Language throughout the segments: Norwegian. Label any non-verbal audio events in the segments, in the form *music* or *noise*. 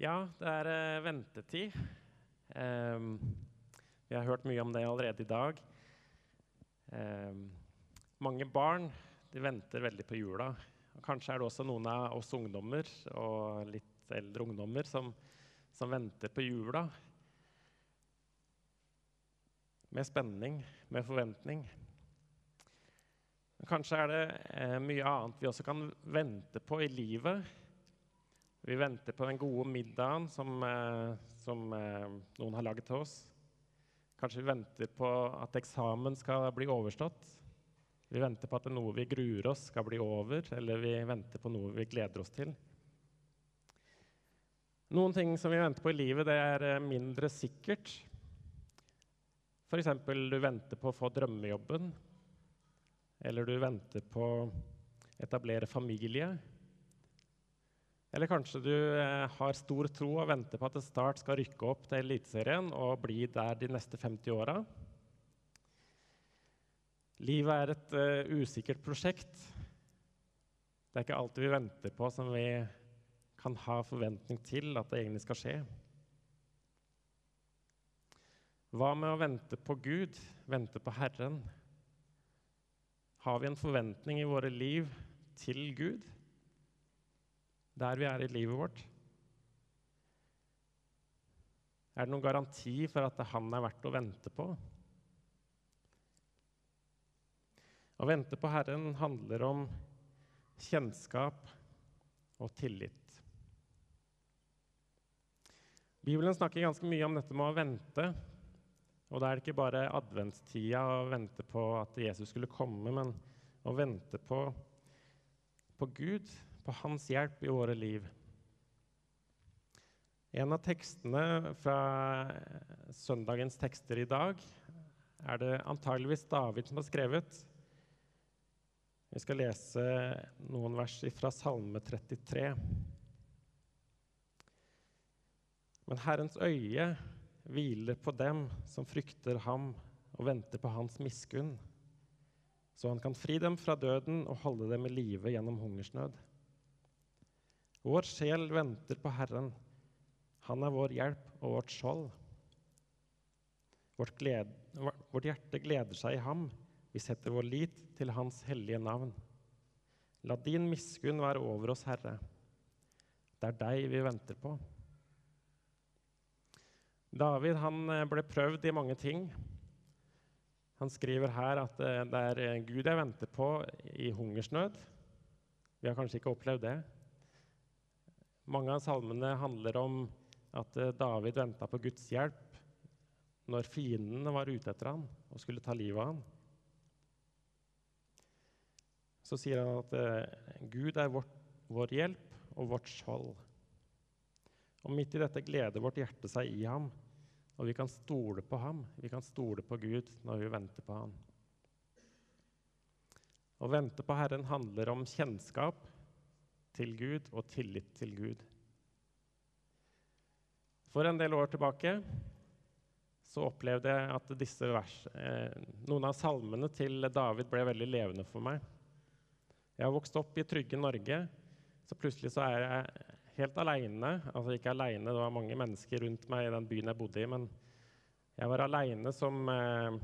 Ja, det er eh, ventetid. Um, vi har hørt mye om det allerede i dag. Um, mange barn de venter veldig på jula. Og kanskje er det også noen av oss ungdommer og litt eldre ungdommer som, som venter på jula. Med spenning, med forventning. Kanskje er det eh, mye annet vi også kan vente på i livet. Vi venter på den gode middagen som, eh, som eh, noen har laget til oss. Kanskje vi venter på at eksamen skal bli overstått. Vi venter på at noe vi gruer oss skal bli over, eller vi venter på noe vi gleder oss til. Noen ting som vi venter på i livet, det er eh, mindre sikkert. F.eks. du venter på å få drømmejobben. Eller du venter på å etablere familie. Eller kanskje du eh, har stor tro og venter på at et Start skal rykke opp til Eliteserien og bli der de neste 50 åra. Livet er et uh, usikkert prosjekt. Det er ikke alltid vi venter på som vi kan ha forventning til at det egentlig skal skje. Hva med å vente på Gud, vente på Herren? Har vi en forventning i våre liv til Gud? Der vi er i livet vårt? Er det noen garanti for at han er verdt å vente på? Å vente på Herren handler om kjennskap og tillit. Bibelen snakker ganske mye om dette med å vente. Og da er det ikke bare adventstida å vente på at Jesus skulle komme, men å vente på, på Gud, på hans hjelp i våre liv. En av tekstene fra søndagens tekster i dag er det antageligvis David som har skrevet. Vi skal lese noen vers fra Salme 33. Men Herrens øye hviler på dem som frykter ham og venter på hans miskunn, så han kan fri dem fra døden og holde dem i live gjennom hungersnød. Vår sjel venter på Herren. Han er vår hjelp og vårt skjold. Vårt, glede, vårt hjerte gleder seg i ham. Vi setter vår lit til Hans hellige navn. La din miskunn være over oss, Herre. Det er deg vi venter på. David han eh, ble prøvd i mange ting. Han skriver her at eh, det er eh, Gud jeg venter på i hungersnød. Vi har kanskje ikke opplevd det. Mange av salmene handler om at David venta på Guds hjelp når fiendene var ute etter ham og skulle ta livet av ham. Så sier han at Gud er vårt, vår hjelp og vårt skjold. Og midt i dette gleder vårt hjerte seg i ham, og vi kan stole på ham. Vi kan stole på Gud når vi venter på ham. Å vente på Herren handler om kjennskap til Gud og tillit til Gud. For en del år tilbake så opplevde jeg at vers, eh, noen av salmene til David ble veldig levende for meg. Jeg har vokst opp i trygge Norge, så plutselig så er jeg helt aleine. Altså ikke aleine, det var mange mennesker rundt meg i den byen jeg bodde i, men jeg var aleine som eh,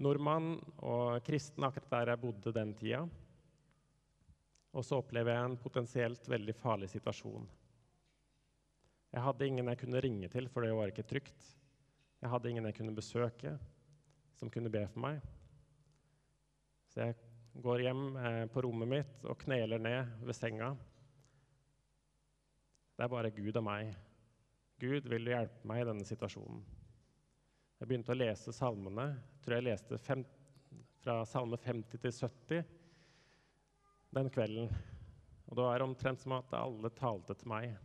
nordmann og kristen akkurat der jeg bodde den tida. Og så opplever jeg en potensielt veldig farlig situasjon. Jeg hadde ingen jeg kunne ringe til, for det var ikke trygt. Jeg hadde ingen jeg kunne besøke som kunne be for meg. Så jeg går hjem eh, på rommet mitt og kneler ned ved senga det er bare Gud og meg. Gud, vil du hjelpe meg i denne situasjonen? Jeg begynte å lese salmene. Jeg tror jeg leste fem, fra salme 50 til 70 den kvelden. Og det var omtrent som at alle talte til meg.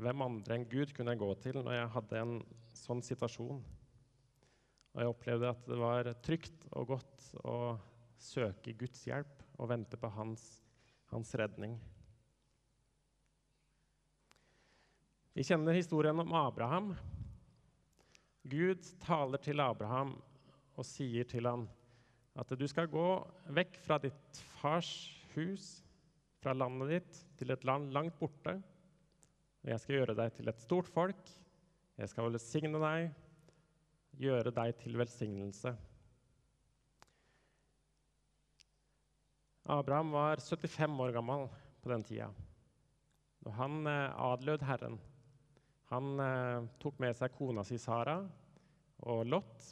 Hvem andre enn Gud kunne jeg gå til når jeg hadde en sånn situasjon? Og jeg opplevde at det var trygt og godt å søke Guds hjelp og vente på hans, hans redning. Vi kjenner historien om Abraham. Gud taler til Abraham og sier til ham at du skal gå vekk fra ditt fars hus, fra landet ditt, til et land langt borte. Og jeg skal gjøre deg til et stort folk. Jeg skal velsigne deg, gjøre deg til velsignelse. Abraham var 75 år gammel på den tida. Og han eh, adlød Herren. Han eh, tok med seg kona si Sara og Lot,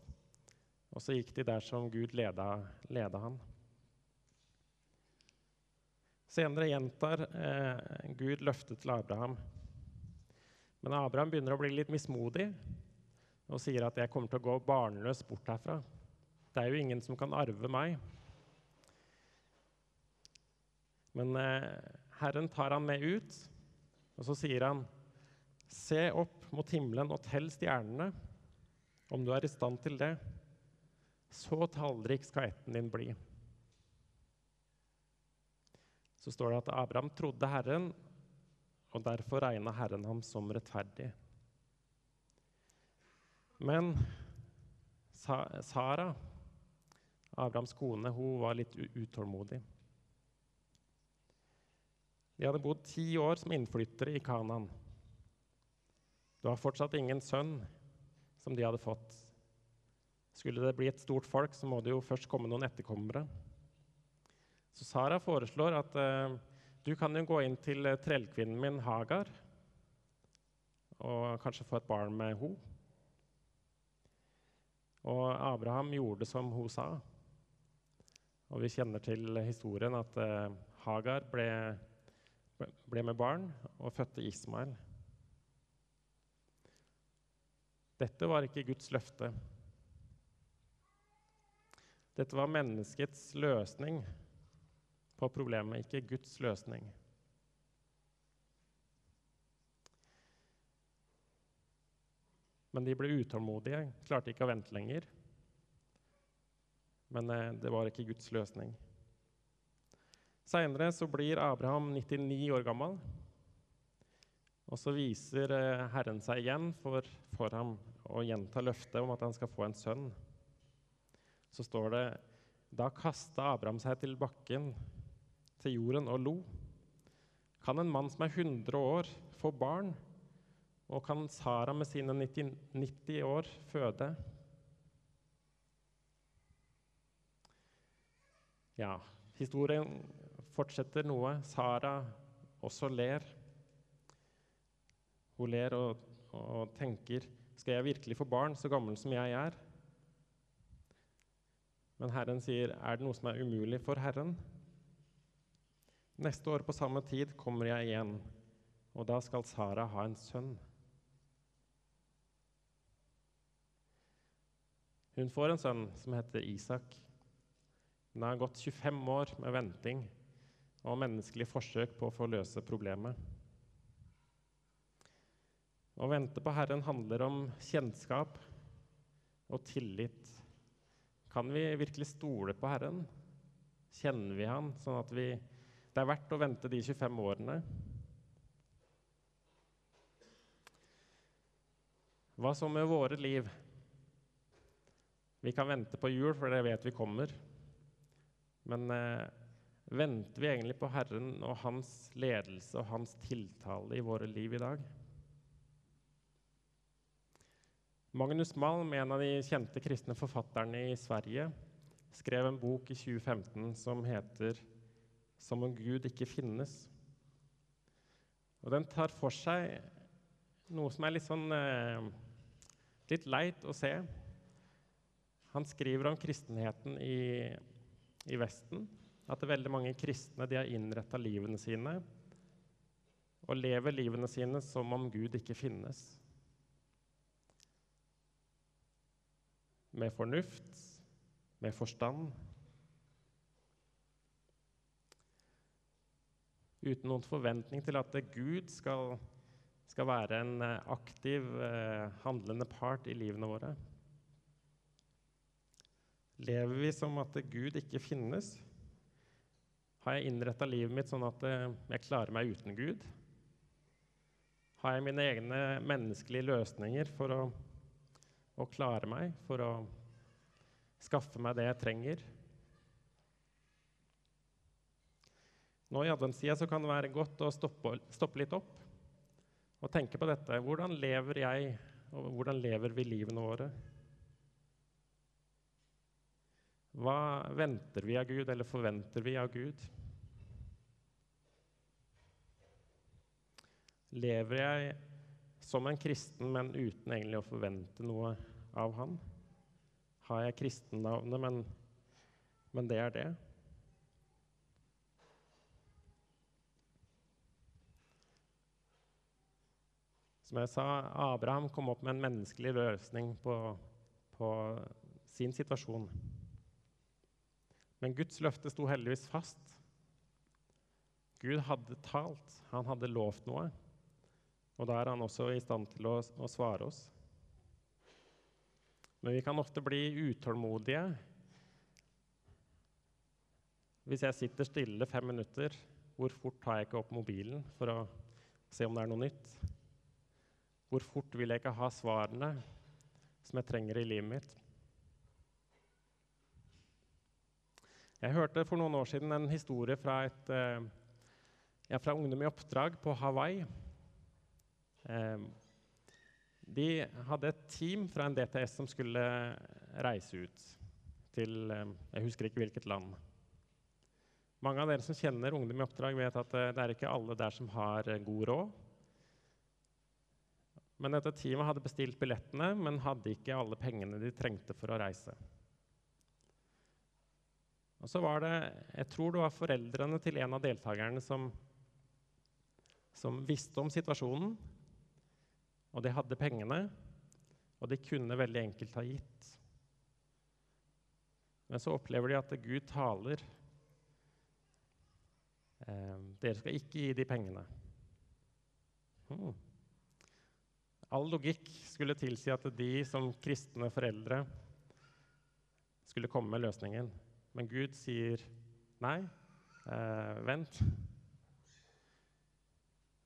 og så gikk de der som Gud leda, leda han. Senere gjentar eh, Gud løftet til Abraham. Men Abraham begynner å bli litt mismodig og sier at 'jeg kommer til å gå barnløs bort herfra'. Det er jo ingen som kan arve meg. Men eh, Herren tar han med ut, og så sier han, 'Se opp mot himmelen og tell stjernene, om du er i stand til det.' Så tallrik skal ætten din bli. Så står det at Abraham trodde Herren, og derfor regna Herren ham som rettferdig. Men Sara, Abrahams kone, hun var litt utålmodig. De hadde bodd ti år som innflyttere i Kanaan. Det var fortsatt ingen sønn som de hadde fått. Skulle det bli et stort folk, så må det jo først komme noen etterkommere. Så Sara foreslår at eh, du kan jo gå inn til uh, trellkvinnen min Hagar og kanskje få et barn med henne. Og Abraham gjorde som hun sa. Og vi kjenner til historien at eh, Hagar ble ble med barn og fødte Ismael. Dette var ikke Guds løfte. Dette var menneskets løsning på problemet, ikke Guds løsning. Men de ble utålmodige, klarte ikke å vente lenger. Men eh, det var ikke Guds løsning. Seinere blir Abraham 99 år gammel. Og så viser eh, Herren seg igjen for, for ham og gjentar løftet om at han skal få en sønn. Så står det da kasta Abraham seg til bakken, til jorden, og lo. Kan en mann som er 100 år, få barn? Og kan Sara med sine 90, 90 år føde? Ja, historien fortsetter noe. Sara også ler. Hun ler og, og tenker Skal jeg virkelig få barn, så gammel som jeg er? Men Herren sier, er det noe som er umulig for Herren? Neste år på samme tid kommer jeg igjen, og da skal Sara ha en sønn. Hun får en sønn som heter Isak. Det har gått 25 år med venting og menneskelige forsøk på å få løse problemet. Å vente på Herren handler om kjennskap og tillit. Kan vi virkelig stole på Herren? Kjenner vi Han sånn at vi, det er verdt å vente de 25 årene? Hva så med våre liv? Vi kan vente på jul, for det vet vi kommer. Men eh, Venter vi egentlig på Herren og hans ledelse og hans tiltale i våre liv i dag? Magnus Malm, en av de kjente kristne forfatterne i Sverige, skrev en bok i 2015 som heter 'Som om Gud ikke finnes'. Og Den tar for seg noe som er litt sånn eh, litt leit å se. Han skriver om kristenheten i, i Vesten at veldig mange kristne de har innretta livene sine og lever livene sine som om Gud ikke finnes. Med fornuft, med forstand. Uten noen forventning til at Gud skal, skal være en eh, aktiv, eh, handlende part i livene våre. Lever vi som at Gud ikke finnes? Har jeg innretta livet mitt sånn at eh, jeg klarer meg uten Gud? Har jeg mine egne menneskelige løsninger for å, å klare meg, for å skaffe meg det jeg trenger? Nå I adventstida kan det være godt å stoppe, stoppe litt opp og tenke på dette. Hvordan lever jeg, og hvordan lever vi livene våre? Hva venter vi av Gud, eller forventer vi av Gud? Lever jeg som en kristen, men uten egentlig å forvente noe av Han? Har jeg kristennavnet, men, men det er det? Som jeg sa, Abraham kom opp med en menneskelig løsning på, på sin situasjon. Men Guds løfte sto heldigvis fast. Gud hadde talt, han hadde lovt noe. Og da er han også i stand til å, å svare oss. Men vi kan ofte bli utålmodige. Hvis jeg sitter stille fem minutter, hvor fort tar jeg ikke opp mobilen for å se om det er noe nytt? Hvor fort vil jeg ikke ha svarene som jeg trenger i livet mitt? Jeg hørte for noen år siden en historie fra, et, eh, ja, fra Ungdom i oppdrag på Hawaii. Eh, de hadde et team fra en DTS som skulle reise ut til eh, Jeg husker ikke hvilket land. Mange av dere som kjenner Ungdom i oppdrag, vet at det er ikke alle der som har god råd. Men dette teamet hadde bestilt billettene, men hadde ikke alle pengene de trengte for å reise. Og så var det, Jeg tror det var foreldrene til en av deltakerne som, som visste om situasjonen. Og de hadde pengene, og de kunne veldig enkelt ha gitt. Men så opplever de at Gud taler. Eh, dere skal ikke gi de pengene. Hmm. All logikk skulle tilsi at de som kristne foreldre skulle komme med løsningen. Men Gud sier nei, eh, vent.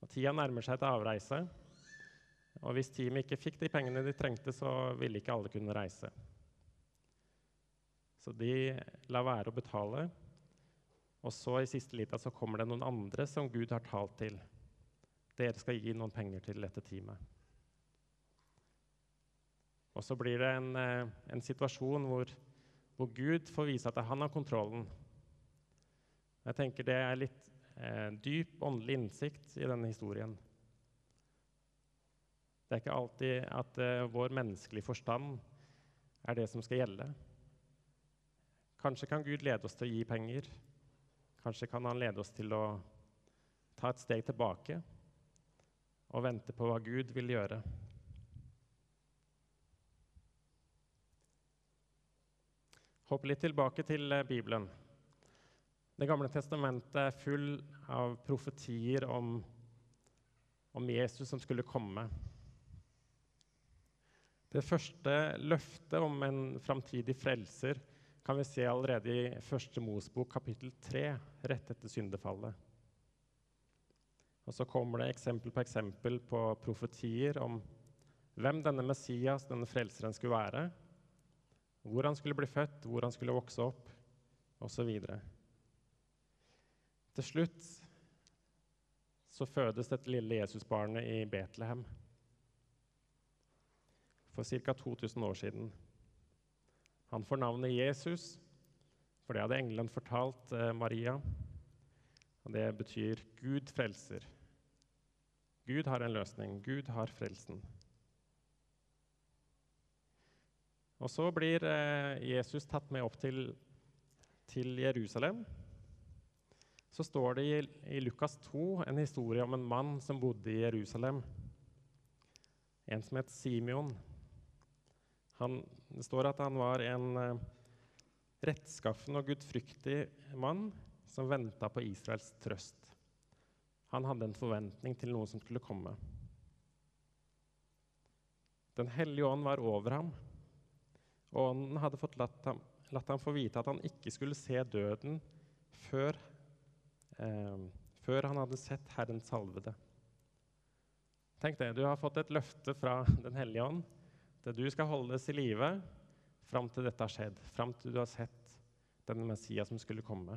Og Tida nærmer seg til avreise. Og hvis teamet ikke fikk de pengene de trengte, så ville ikke alle kunne reise. Så de lar være å betale. Og så i siste lita så kommer det noen andre som Gud har talt til. Dere skal gi noen penger til dette teamet. Og så blir det en, eh, en situasjon hvor, hvor, Gud får vise at han har kontrollen. Jeg tenker det er litt eh, dyp åndelig innsikt i denne historien. Det er ikke alltid at uh, vår menneskelige forstand er det som skal gjelde. Kanskje kan Gud lede oss til å gi penger. Kanskje kan han lede oss til å ta et steg tilbake og vente på hva Gud vil gjøre. Hopp litt tilbake til eh, Bibelen. Det gamle testamentet er full av profetier om, om Jesus som skulle komme. Det første løftet om en framtidig frelser kan vi se allerede i første Mosbok kapittel 3, rett etter syndefallet. Og Så kommer det eksempel på eksempel på profetier om hvem denne Messias, denne frelseren, skulle være, hvor han skulle bli født, hvor han skulle vokse opp, osv. Til slutt så fødes dette lille Jesusbarnet i Betlehem for ca. 2000 år siden. Han får navnet Jesus, for det hadde engelen fortalt eh, Maria. Og det betyr 'Gud frelser'. Gud har en løsning. Gud har frelsen. Og så blir eh, Jesus tatt med opp til, til, Jerusalem. Så står det i, i, Lukas 2 en historie om en mann som bodde i Jerusalem. En som het Simeon. Han, det står at han var en eh, rettskaffen og gudfryktig mann som venta på Israels trøst. Han hadde en forventning til noe som skulle komme. Den hellige ånd var over ham. Og ånden hadde fått latt ham, latt ham, få vite at han ikke skulle se døden før, eh, før han hadde sett Herrens salvede. Tenk det, Du har fått et løfte fra Den hellige ånd det du skal holdes i live fram til dette har skjedd, fram til du har sett denne Messias som skulle komme.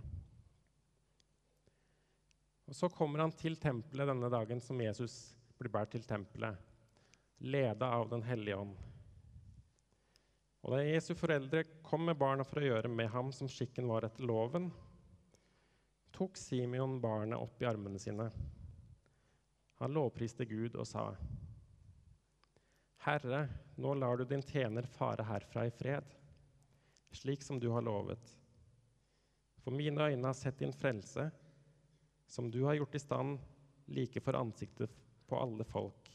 Og Så kommer han til tempelet denne dagen som Jesus blir båret til tempelet, leda av Den hellige ånd. Og da Jesu foreldre kom med barna for å gjøre med ham som skikken var etter loven, tok Simeon barnet opp i armene sine. Han lovpriste Gud og sa, Herre, nå lar du din tjener fare herfra i fred, slik som du har lovet. For mine øyne har sett din frelse, som du har gjort i stand like for ansiktet på alle folk.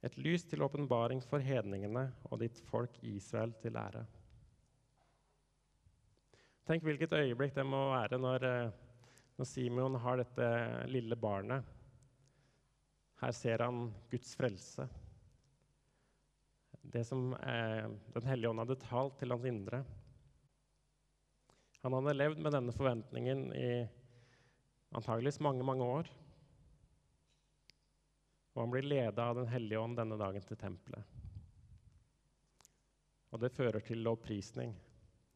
Et lys til åpenbaring for hedningene og ditt folk Israel til ære. Tenk hvilket øyeblikk det må være når, eh, når Simeon har dette lille barnet. Her ser han Guds frelse. Det som eh, Den hellige ånd hadde talt til hans indre. Han hadde levd med denne forventningen i antageligvis mange, mange år. Og han blir leda av Den hellige ånd denne dagen til tempelet. Og det fører til lovprisning.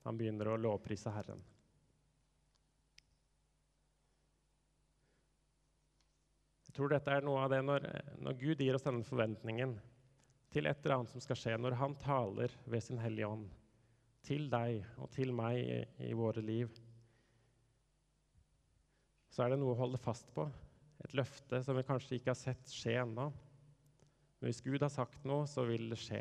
Han begynner å lovprise Herren. Jeg tror dette er noe av det når, når Gud gir oss denne forventningen til et eller annet som skal skje, når Han taler ved sin Hellige Ånd til deg og til meg i, i våre liv, så er det noe å holde fast på. Et løfte som vi kanskje ikke har sett skje ennå. Men hvis Gud har sagt noe, så vil det skje.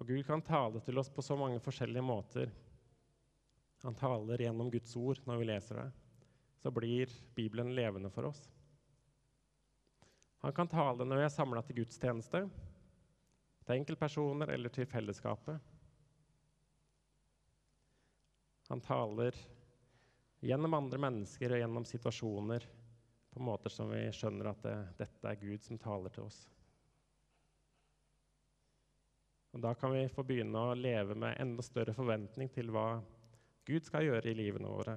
Og Gud kan tale til oss på så mange forskjellige måter. Han taler gjennom Guds ord når vi leser det. Så blir Bibelen levende for oss. Han kan tale når vi er samla til gudstjeneste, til enkeltpersoner eller til fellesskapet. Han taler gjennom andre mennesker og gjennom situasjoner på måter som vi skjønner at det, dette er Gud som taler til oss. Og Da kan vi få begynne å leve med enda større forventning til hva Gud skal gjøre i livene våre.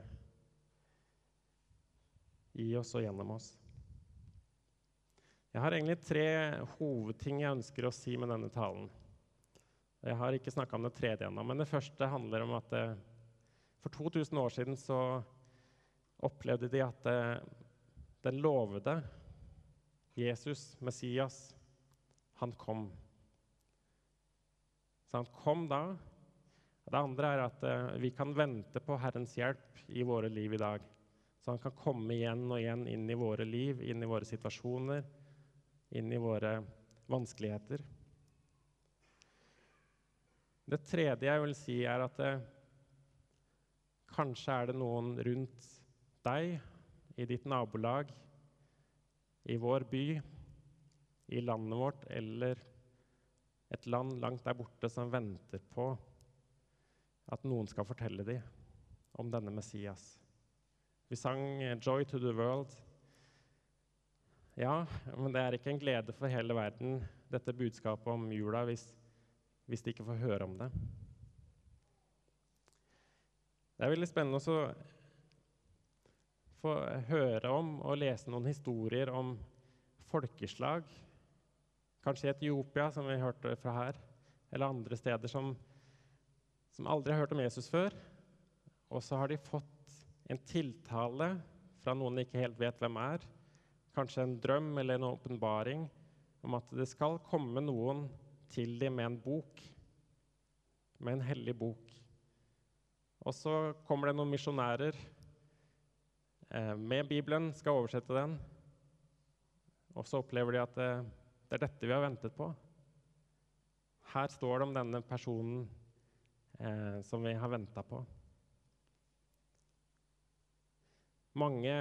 I oss og gjennom oss. Jeg har egentlig tre hovedting jeg ønsker å si med denne talen. Jeg har ikke snakka om det tredje ennå, men det første handler om at eh, for 2000 år siden så opplevde de at eh, den lovede Jesus, Messias, han kom. Så han kom da. Det andre er at uh, vi kan vente på Herrens hjelp i våre liv i dag. Så han kan komme igjen og igjen inn i våre liv, inn i våre situasjoner, inn i våre vanskeligheter. Det tredje jeg vil si, er at det, kanskje er det noen rundt deg, i ditt nabolag, i vår by, i landet vårt eller et land langt der borte som venter på at noen skal fortelle dem om denne Messias. Vi sang 'Joy to the World'. Ja, men det er ikke en glede for hele verden, dette budskapet om jula, hvis, hvis de ikke får høre om det. Det er veldig spennende å få høre om og lese noen historier om folkeslag Kanskje i Etiopia, som vi hørte fra her, eller andre steder som, som aldri har hørt om Jesus før. Og så har de fått en tiltale fra noen de ikke helt vet hvem er. Kanskje en drøm eller en åpenbaring om at det skal komme noen til dem med en bok, med en hellig bok. Og så kommer det noen misjonærer eh, med Bibelen, skal oversette den. Og så opplever de at det, det er dette vi har ventet på. Her står det om denne personen eh, som vi har venta på. Mange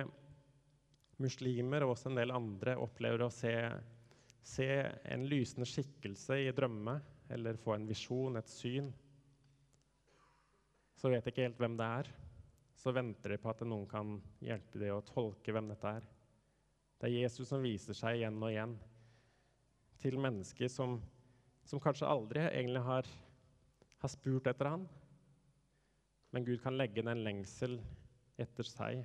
muslimer og også en del andre opplever å se, se en lysende skikkelse i drømme eller få en visjon, et syn. Så vet ikke helt hvem det er. Så venter de på at noen kan hjelpe dem å tolke hvem dette er. Det er Jesus som viser seg igjen og igjen til mennesker som, som kanskje aldri egentlig har, har, spurt etter ham, Men Gud kan legge den lengsel etter seg.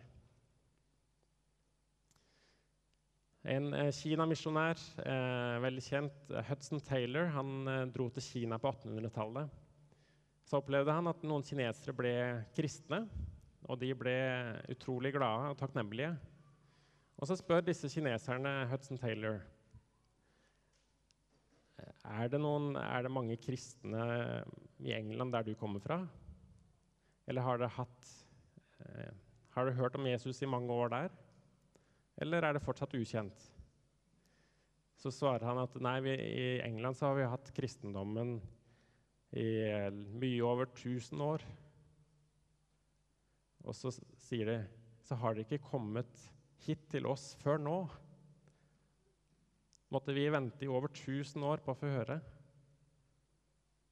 En eh, Kina-misjonær, eh, veldig kjent, eh, Hudson Taylor, han dro til Kina på 1800-tallet. Så opplevde han at noen kinesere ble kristne, og de ble utrolig glade og takknemlige Og så spør disse kineserne Hudson Taylor er det, noen, er det mange kristne i England der du kommer fra? Eller har dere hatt Har du hørt om Jesus i mange år der? Eller er det fortsatt ukjent? Så svarer han at nei, vi, i England så har vi hatt kristendommen i mye over 1000 år. Og så sier de så har det ikke kommet hit til oss før nå. Måtte vi vente i over 1000 år på å få høre?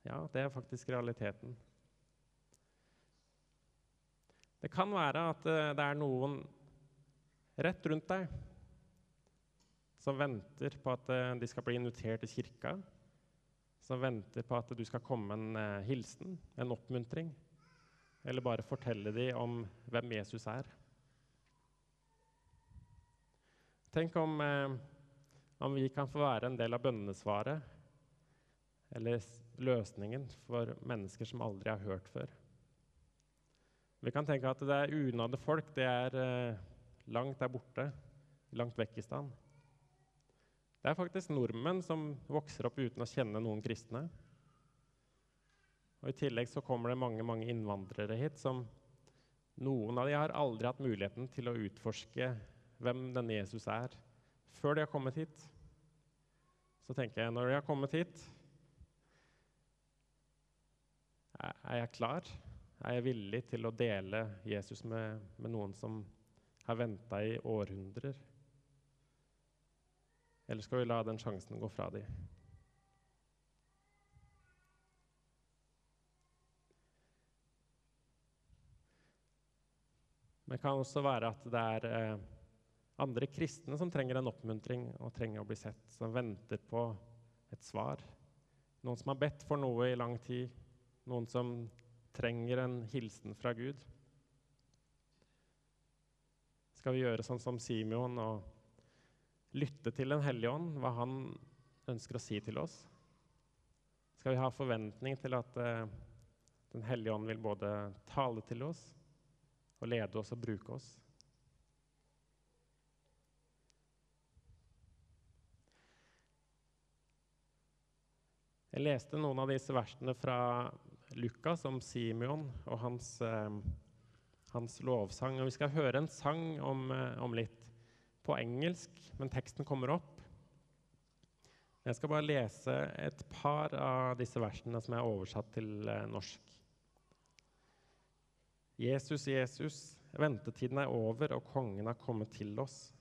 Ja, det er faktisk realiteten. Det kan være at eh, det er noen rett rundt deg som venter på at eh, de skal bli invitert til kirka, som venter på at du skal komme en eh, hilsen, en oppmuntring, eller bare fortelle dem om hvem Jesus er. Tenk om, eh, om vi kan få være en del av bønnesvaret eller løsningen for mennesker som aldri har hørt før. Vi kan tenke at det er unådde folk. Det er langt der borte, langt vekk i stand. Det er faktisk nordmenn som vokser opp uten å kjenne noen kristne. Og I tillegg så kommer det mange mange innvandrere hit som noen av de har aldri hatt muligheten til å utforske hvem denne Jesus er, før de har kommet hit. Så tenker jeg, når de har kommet hit, er jeg klar? Er jeg villig til å dele Jesus med, med noen som har venta i århundrer? Eller skal vi la den sjansen gå fra dem? Men det kan også være at det er eh, andre kristne som trenger en oppmuntring og trenger å bli sett, som venter på et svar. Noen som har bedt for noe i lang tid, noen som trenger en hilsen fra Gud. Skal vi gjøre sånn som Simeon og lytte til Den hellige ånd, hva han ønsker å si til oss? Skal vi ha forventning til at uh, Den hellige ånd vil både tale til oss og lede oss og bruke oss? Jeg leste noen av disse versene fra Lukas om Simeon og hans, eh, hans, lovsang. Og vi skal høre en sang om, eh, om, litt på engelsk, men teksten kommer opp. Jeg skal bare lese et par av disse versene som er oversatt til eh, norsk. Jesus, Jesus, ventetiden er over, og kongen har kommet til oss.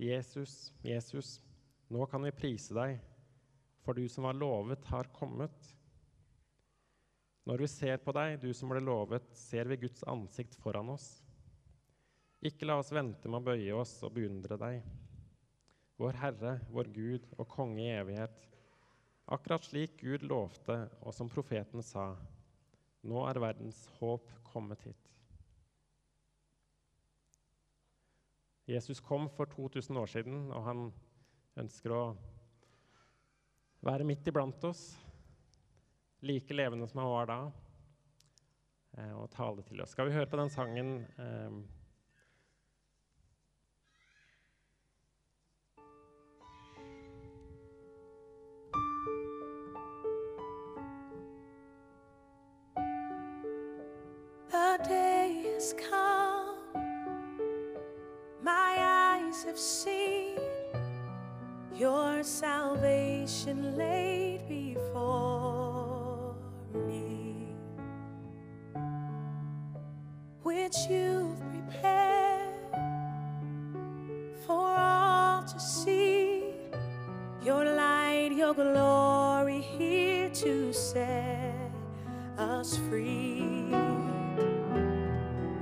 Jesus, Jesus, nå kan vi prise deg for du som var lovet, har kommet. Når vi ser på deg, du som ble lovet, ser vi Guds ansikt foran oss. Ikke la oss vente med å bøye oss og beundre deg. Vår Herre, vår Gud og Konge i evighet. Akkurat slik Gud lovte, og som profeten sa. Nå er verdens håp kommet hit. Jesus kom for 2000 år siden, og han ønsker å være midt iblant oss, like levende som han var da, eh, og tale til oss. Skal vi høre på den sangen eh, The day has come, my eyes have seen your salvation laid before which you've prepared for all to see. Your light, your glory here to set us free.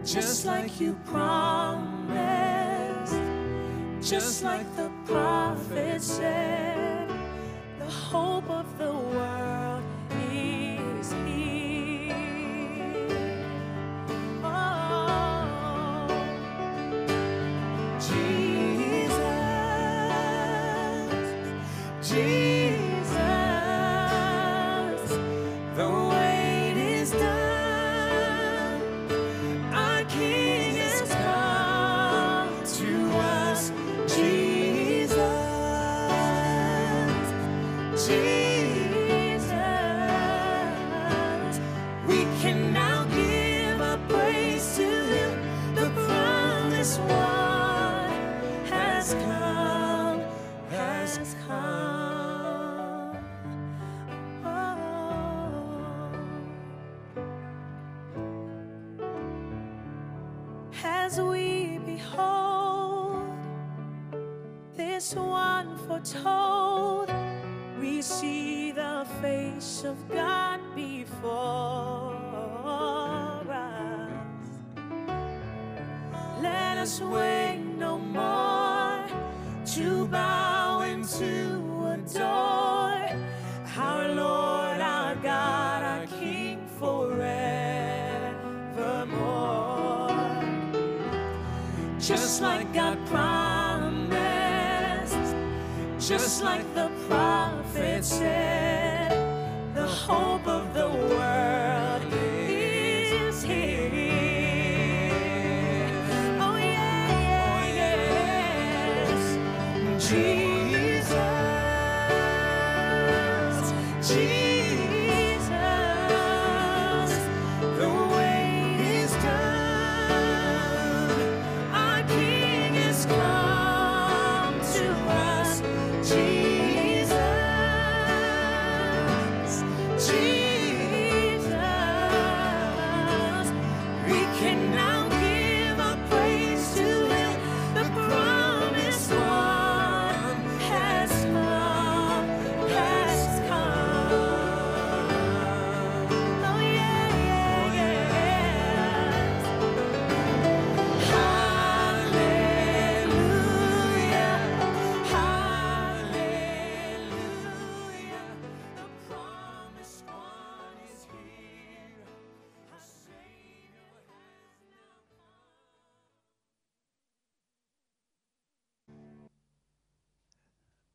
Just like you promised, just like the prophet said, the hope of the world is here. As we behold this one foretold, we see the face of God before us. Let us wait just like the prophet said, the hope of the world is here. Oh, yeah, yes. Jesus,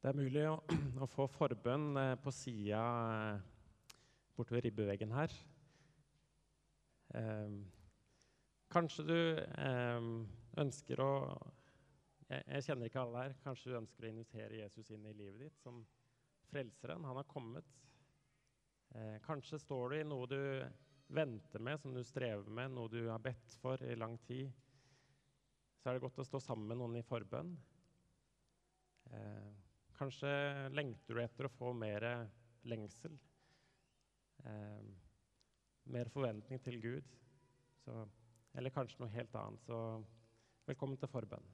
Det er mulig å, *clears throat* å få forbønn eh, på sida borte ved ribbeveggen her. Eh, kanskje du eh, ønsker å jeg, jeg kjenner ikke alle her. Kanskje du ønsker å invitere Jesus inn i livet ditt som frelseren. Han har kommet. Eh, kanskje står du i noe du venter med, som du strever med, noe du har bedt for i lang tid. Så er det godt å stå sammen med noen i forbønn. Eh, Kanskje lengter du etter å få mer lengsel. Eh, mer forventning til Gud. Så, eller kanskje noe helt annet. Så velkommen til forbønn.